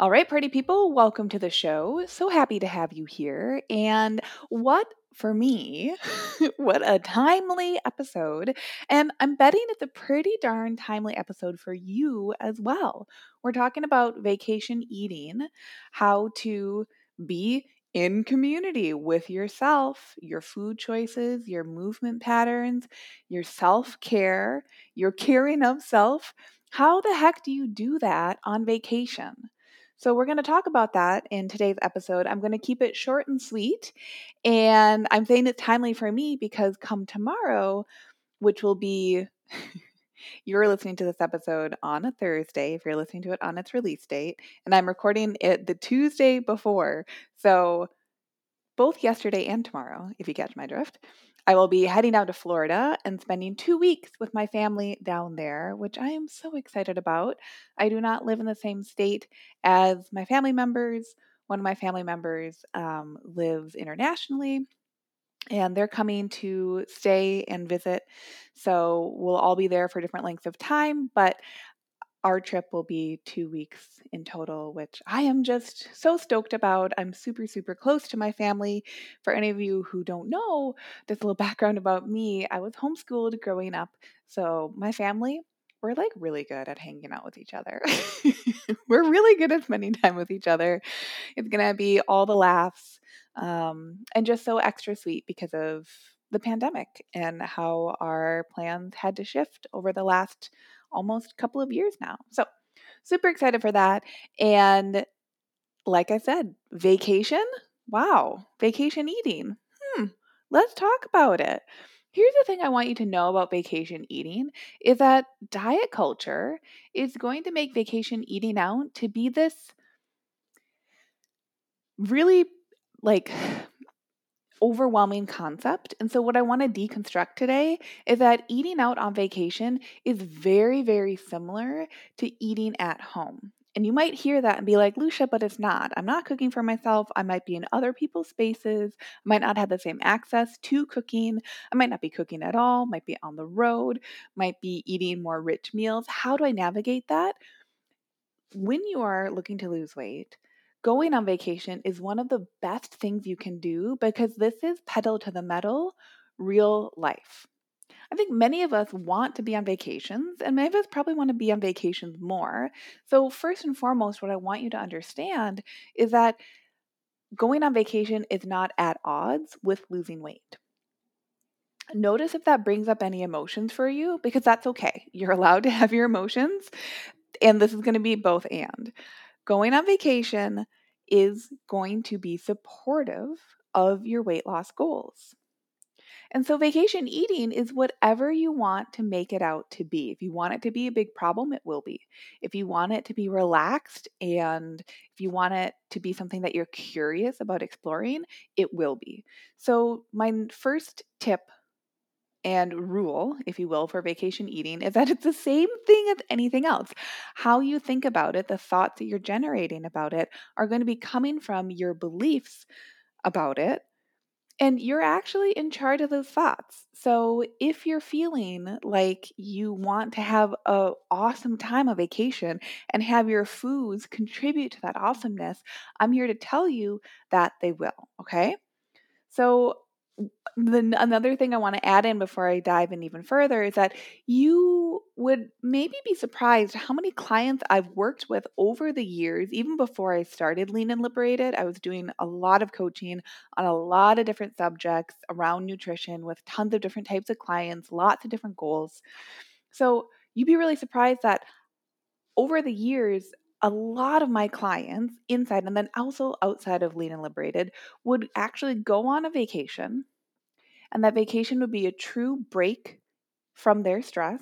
All right, party people, welcome to the show. So happy to have you here. And what for me, what a timely episode. And I'm betting it's a pretty darn timely episode for you as well. We're talking about vacation eating, how to be in community with yourself, your food choices, your movement patterns, your self care, your caring of self. How the heck do you do that on vacation? So, we're going to talk about that in today's episode. I'm going to keep it short and sweet. And I'm saying it's timely for me because come tomorrow, which will be, you're listening to this episode on a Thursday, if you're listening to it on its release date, and I'm recording it the Tuesday before. So, both yesterday and tomorrow, if you catch my drift. I will be heading out to Florida and spending two weeks with my family down there, which I am so excited about. I do not live in the same state as my family members. One of my family members um, lives internationally, and they're coming to stay and visit. So we'll all be there for different lengths of time, but our trip will be two weeks in total, which I am just so stoked about. I'm super, super close to my family. For any of you who don't know, a little background about me I was homeschooled growing up. So, my family, we're like really good at hanging out with each other. we're really good at spending time with each other. It's going to be all the laughs um, and just so extra sweet because of the pandemic and how our plans had to shift over the last almost a couple of years now. So, super excited for that. And like I said, vacation. Wow, vacation eating. Hmm, let's talk about it. Here's the thing I want you to know about vacation eating is that diet culture is going to make vacation eating out to be this really like overwhelming concept. And so, what I want to deconstruct today is that eating out on vacation is very, very similar to eating at home. And you might hear that and be like, Lucia, but it's not. I'm not cooking for myself. I might be in other people's spaces. I might not have the same access to cooking. I might not be cooking at all, might be on the road, might be eating more rich meals. How do I navigate that? When you are looking to lose weight, going on vacation is one of the best things you can do because this is pedal to the metal, real life. I think many of us want to be on vacations, and many of us probably want to be on vacations more. So, first and foremost, what I want you to understand is that going on vacation is not at odds with losing weight. Notice if that brings up any emotions for you, because that's okay. You're allowed to have your emotions, and this is going to be both and going on vacation is going to be supportive of your weight loss goals. And so, vacation eating is whatever you want to make it out to be. If you want it to be a big problem, it will be. If you want it to be relaxed and if you want it to be something that you're curious about exploring, it will be. So, my first tip and rule, if you will, for vacation eating is that it's the same thing as anything else. How you think about it, the thoughts that you're generating about it, are going to be coming from your beliefs about it. And you're actually in charge of those thoughts. So if you're feeling like you want to have an awesome time of vacation and have your foods contribute to that awesomeness, I'm here to tell you that they will. Okay. So the another thing I want to add in before I dive in even further is that you would maybe be surprised how many clients I've worked with over the years, even before I started Lean and Liberated. I was doing a lot of coaching on a lot of different subjects around nutrition with tons of different types of clients, lots of different goals. So you'd be really surprised that over the years, a lot of my clients inside and then also outside of Lean and Liberated would actually go on a vacation and that vacation would be a true break from their stress.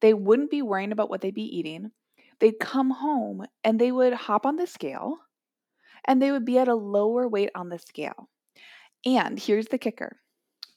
They wouldn't be worrying about what they'd be eating. They'd come home and they would hop on the scale and they would be at a lower weight on the scale. And here's the kicker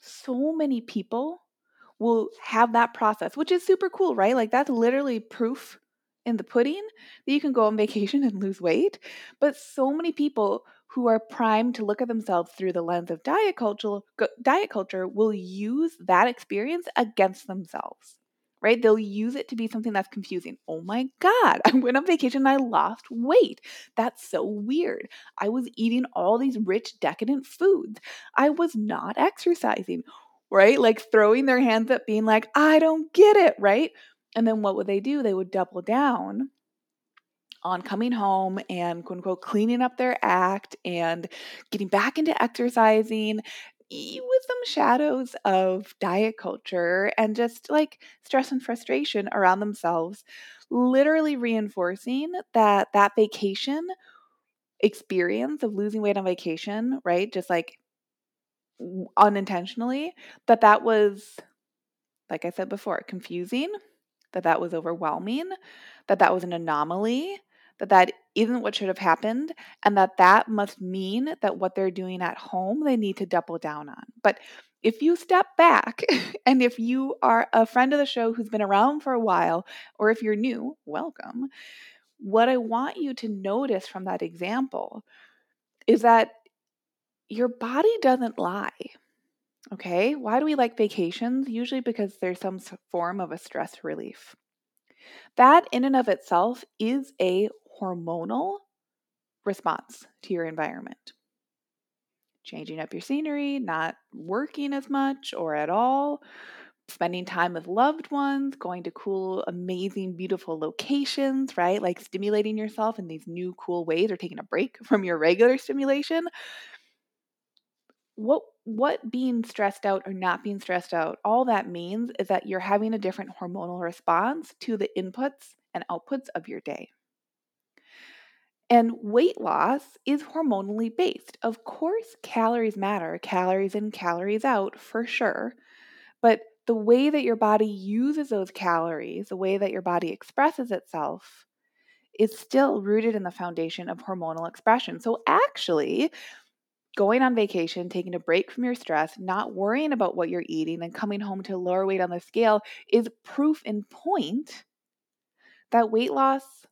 so many people will have that process, which is super cool, right? Like that's literally proof in the pudding that you can go on vacation and lose weight. But so many people who are primed to look at themselves through the lens of diet culture, diet culture will use that experience against themselves. Right? They'll use it to be something that's confusing. Oh my God, I went on vacation and I lost weight. That's so weird. I was eating all these rich, decadent foods. I was not exercising right? Like throwing their hands up, being like, I don't get it, right? And then what would they do? They would double down on coming home and quote unquote cleaning up their act and getting back into exercising with some shadows of diet culture and just like stress and frustration around themselves literally reinforcing that that vacation experience of losing weight on vacation right just like unintentionally that that was like i said before confusing that that was overwhelming that that was an anomaly that that isn't what should have happened and that that must mean that what they're doing at home they need to double down on but if you step back and if you are a friend of the show who's been around for a while or if you're new welcome what i want you to notice from that example is that your body doesn't lie. Okay, why do we like vacations? Usually because there's some form of a stress relief. That, in and of itself, is a hormonal response to your environment. Changing up your scenery, not working as much or at all, spending time with loved ones, going to cool, amazing, beautiful locations, right? Like stimulating yourself in these new, cool ways or taking a break from your regular stimulation what what being stressed out or not being stressed out all that means is that you're having a different hormonal response to the inputs and outputs of your day and weight loss is hormonally based. Of course calories matter calories in calories out for sure. But the way that your body uses those calories the way that your body expresses itself is still rooted in the foundation of hormonal expression. So actually going on vacation, taking a break from your stress, not worrying about what you're eating, and coming home to lower weight on the scale is proof in point that weight loss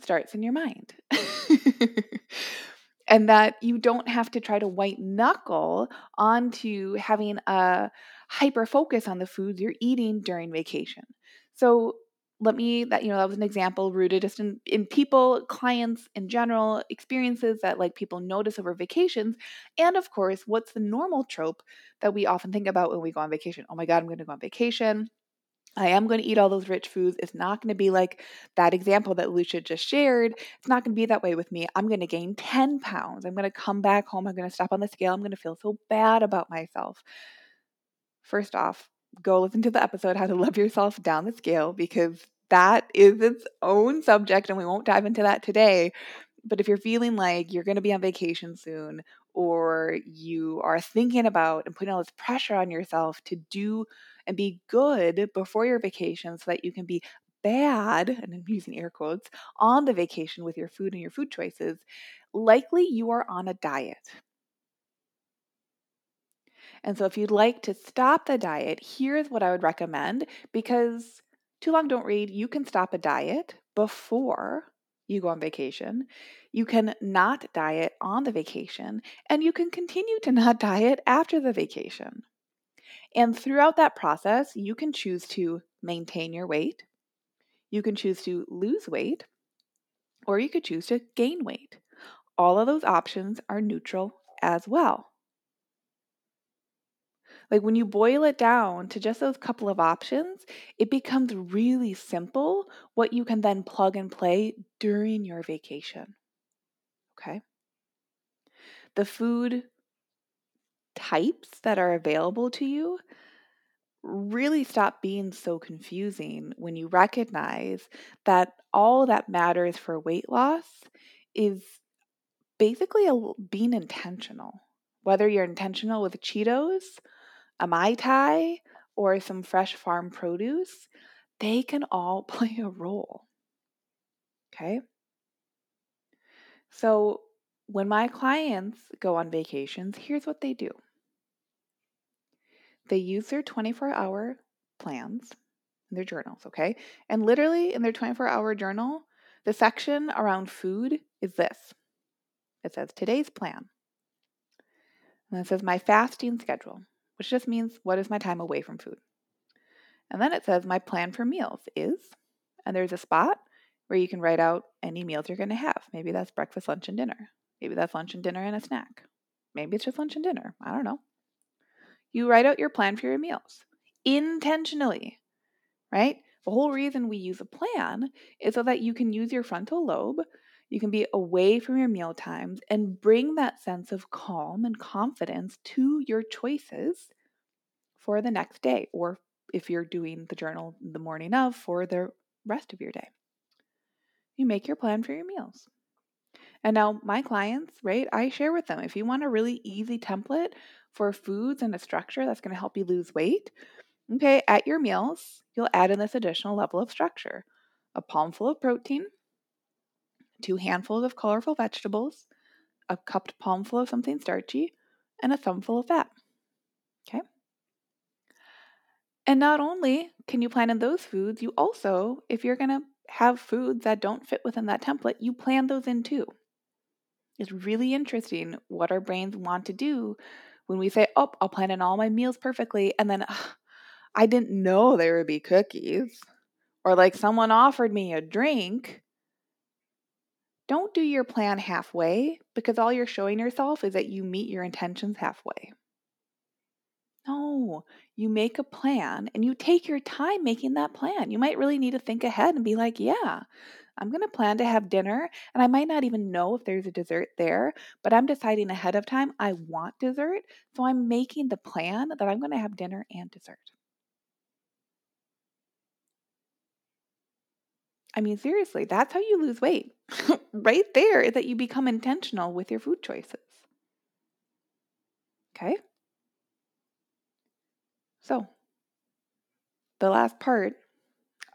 starts in your mind. and that you don't have to try to white knuckle onto having a hyper focus on the foods you're eating during vacation. So, let me that you know that was an example rooted just in, in people clients in general experiences that like people notice over vacations and of course what's the normal trope that we often think about when we go on vacation oh my god i'm going to go on vacation I am going to eat all those rich foods. It's not going to be like that example that Lucia just shared. It's not going to be that way with me. I'm going to gain 10 pounds. I'm going to come back home. I'm going to stop on the scale. I'm going to feel so bad about myself. First off, go listen to the episode How to Love Yourself Down the Scale because that is its own subject and we won't dive into that today. But if you're feeling like you're going to be on vacation soon or you are thinking about and putting all this pressure on yourself to do and be good before your vacation so that you can be bad, and I'm using air quotes, on the vacation with your food and your food choices, likely you are on a diet. And so, if you'd like to stop the diet, here's what I would recommend because too long don't read, you can stop a diet before you go on vacation. You can not diet on the vacation, and you can continue to not diet after the vacation. And throughout that process, you can choose to maintain your weight, you can choose to lose weight, or you could choose to gain weight. All of those options are neutral as well. Like when you boil it down to just those couple of options, it becomes really simple what you can then plug and play during your vacation. Okay? The food types that are available to you really stop being so confusing when you recognize that all that matters for weight loss is basically a, being intentional. Whether you're intentional with Cheetos a Mai Tai or some fresh farm produce, they can all play a role. Okay? So, when my clients go on vacations, here's what they do they use their 24 hour plans, in their journals, okay? And literally in their 24 hour journal, the section around food is this it says today's plan. And it says my fasting schedule, which just means what is my time away from food. And then it says my plan for meals is, and there's a spot where you can write out any meals you're going to have. Maybe that's breakfast, lunch, and dinner. Maybe that's lunch and dinner and a snack. Maybe it's just lunch and dinner. I don't know. You write out your plan for your meals intentionally, right? The whole reason we use a plan is so that you can use your frontal lobe, you can be away from your meal times and bring that sense of calm and confidence to your choices for the next day, or if you're doing the journal the morning of, for the rest of your day. You make your plan for your meals. And now, my clients, right, I share with them if you want a really easy template for foods and a structure that's going to help you lose weight, okay, at your meals, you'll add in this additional level of structure a palmful of protein, two handfuls of colorful vegetables, a cupped palmful of something starchy, and a thumbful of fat. Okay? And not only can you plan in those foods, you also, if you're going to have foods that don't fit within that template, you plan those in too. It's really interesting what our brains want to do when we say, Oh, I'll plan in all my meals perfectly, and then I didn't know there would be cookies, or like someone offered me a drink. Don't do your plan halfway because all you're showing yourself is that you meet your intentions halfway. No, you make a plan and you take your time making that plan. You might really need to think ahead and be like, yeah, I'm going to plan to have dinner, and I might not even know if there's a dessert there, but I'm deciding ahead of time I want dessert. So I'm making the plan that I'm going to have dinner and dessert. I mean, seriously, that's how you lose weight. right there is that you become intentional with your food choices. Okay? So, the last part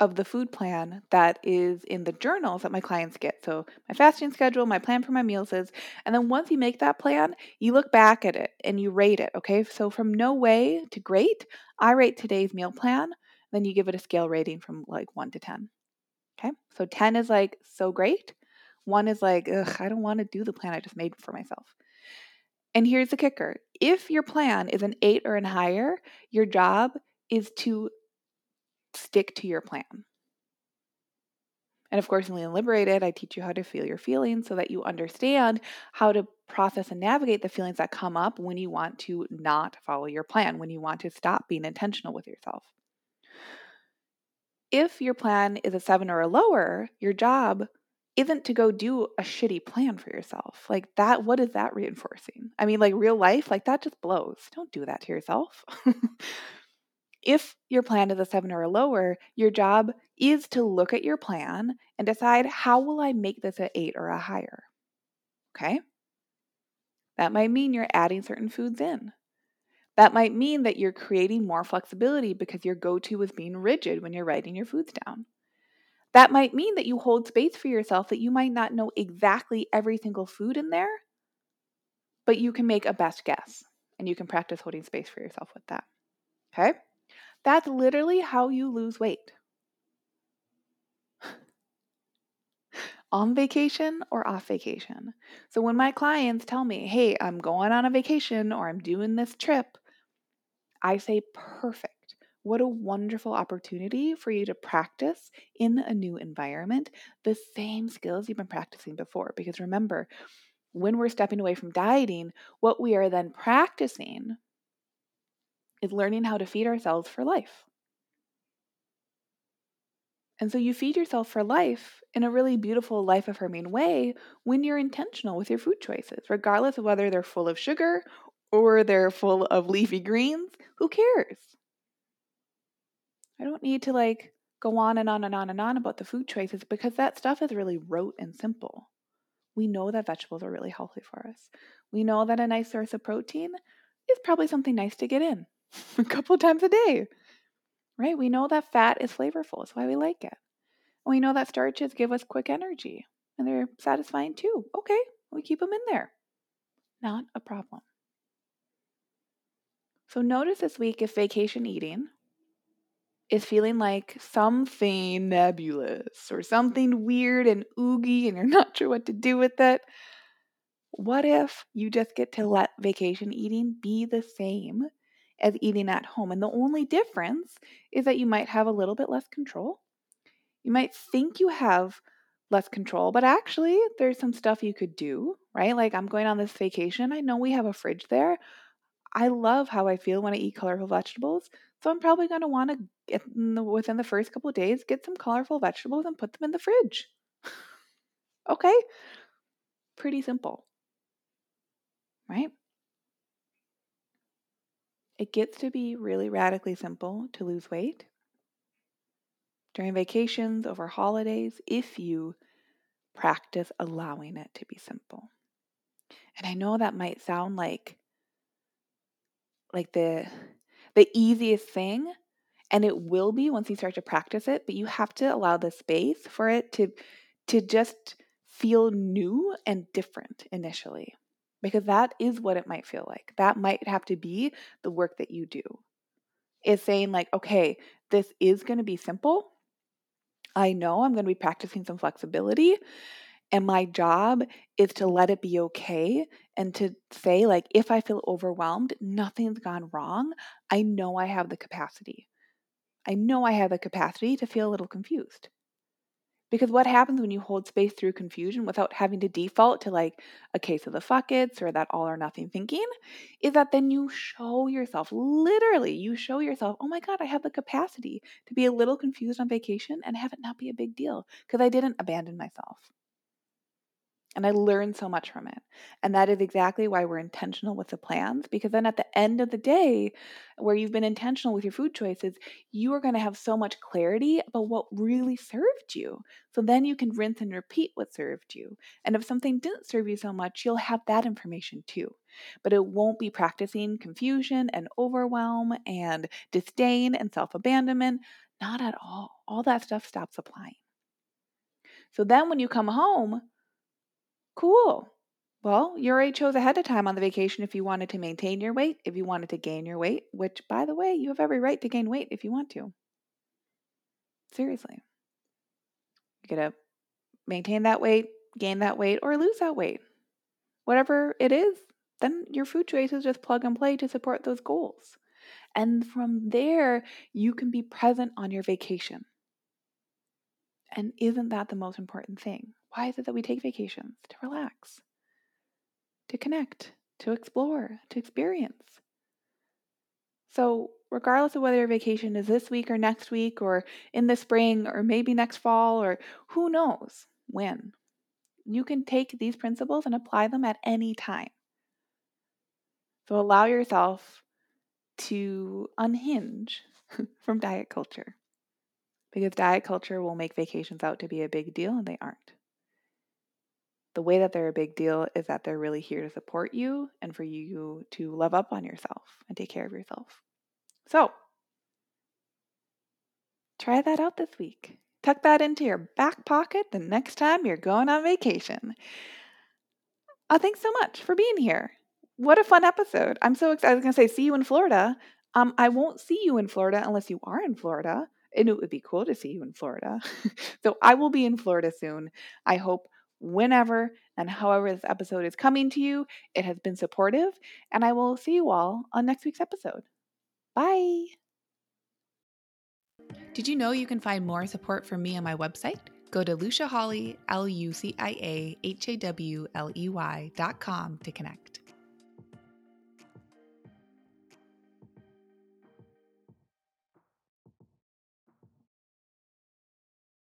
of the food plan that is in the journals that my clients get. So, my fasting schedule, my plan for my meals is, and then once you make that plan, you look back at it and you rate it. Okay. So, from no way to great, I rate today's meal plan. Then you give it a scale rating from like one to 10. Okay. So, 10 is like so great. One is like, ugh, I don't want to do the plan I just made for myself. And here's the kicker if your plan is an eight or an higher, your job is to stick to your plan. And of course, in Lean Liberated, I teach you how to feel your feelings so that you understand how to process and navigate the feelings that come up when you want to not follow your plan, when you want to stop being intentional with yourself. If your plan is a seven or a lower, your job isn't to go do a shitty plan for yourself. Like that, what is that reinforcing? I mean, like real life, like that just blows. Don't do that to yourself. If your plan is a seven or a lower, your job is to look at your plan and decide how will I make this an eight or a higher? Okay? That might mean you're adding certain foods in. That might mean that you're creating more flexibility because your go to is being rigid when you're writing your foods down. That might mean that you hold space for yourself that you might not know exactly every single food in there, but you can make a best guess and you can practice holding space for yourself with that. Okay? That's literally how you lose weight. on vacation or off vacation. So when my clients tell me, hey, I'm going on a vacation or I'm doing this trip, I say, perfect. What a wonderful opportunity for you to practice in a new environment the same skills you've been practicing before. Because remember, when we're stepping away from dieting, what we are then practicing is learning how to feed ourselves for life. And so you feed yourself for life in a really beautiful, life affirming way when you're intentional with your food choices, regardless of whether they're full of sugar or they're full of leafy greens. Who cares? I don't need to like go on and on and on and on about the food choices because that stuff is really rote and simple. We know that vegetables are really healthy for us. We know that a nice source of protein is probably something nice to get in. a couple times a day, right? We know that fat is flavorful. It's why we like it. And we know that starches give us quick energy and they're satisfying too. Okay, We keep them in there. Not a problem. So notice this week if vacation eating is feeling like something nebulous or something weird and oogie and you're not sure what to do with it. What if you just get to let vacation eating be the same as eating at home? And the only difference is that you might have a little bit less control. You might think you have less control, but actually, there's some stuff you could do, right? Like, I'm going on this vacation. I know we have a fridge there. I love how I feel when I eat colorful vegetables. So I'm probably going to want to get the, within the first couple days get some colorful vegetables and put them in the fridge. okay? Pretty simple. Right? It gets to be really radically simple to lose weight during vacations, over holidays, if you practice allowing it to be simple. And I know that might sound like like the the easiest thing and it will be once you start to practice it but you have to allow the space for it to to just feel new and different initially because that is what it might feel like. That might have to be the work that you do is saying like okay this is going to be simple. I know i'm going to be practicing some flexibility and my job is to let it be okay and to say, like, if I feel overwhelmed, nothing's gone wrong. I know I have the capacity. I know I have the capacity to feel a little confused. Because what happens when you hold space through confusion without having to default to like a case of the fuckets or that all or nothing thinking is that then you show yourself, literally, you show yourself, oh my God, I have the capacity to be a little confused on vacation and have it not be a big deal because I didn't abandon myself. And I learned so much from it. And that is exactly why we're intentional with the plans, because then at the end of the day, where you've been intentional with your food choices, you are going to have so much clarity about what really served you. So then you can rinse and repeat what served you. And if something didn't serve you so much, you'll have that information too. But it won't be practicing confusion and overwhelm and disdain and self abandonment. Not at all. All that stuff stops applying. So then when you come home, Cool. Well, you already chose ahead of time on the vacation if you wanted to maintain your weight, if you wanted to gain your weight, which, by the way, you have every right to gain weight if you want to. Seriously. You gotta maintain that weight, gain that weight, or lose that weight. Whatever it is, then your food choices just plug and play to support those goals. And from there, you can be present on your vacation. And isn't that the most important thing? Why is it that we take vacations? To relax, to connect, to explore, to experience. So, regardless of whether your vacation is this week or next week or in the spring or maybe next fall or who knows when, you can take these principles and apply them at any time. So, allow yourself to unhinge from diet culture because diet culture will make vacations out to be a big deal and they aren't. The way that they're a big deal is that they're really here to support you and for you to love up on yourself and take care of yourself. So, try that out this week. Tuck that into your back pocket the next time you're going on vacation. Uh, thanks so much for being here. What a fun episode. I'm so excited. I was going to say, see you in Florida. Um, I won't see you in Florida unless you are in Florida and it would be cool to see you in Florida. so I will be in Florida soon. I hope whenever and however this episode is coming to you, it has been supportive, and I will see you all on next week's episode. Bye. Did you know you can find more support from me on my website? Go to Lucia Hawley, L U C I A H A W L E Y dot com to connect.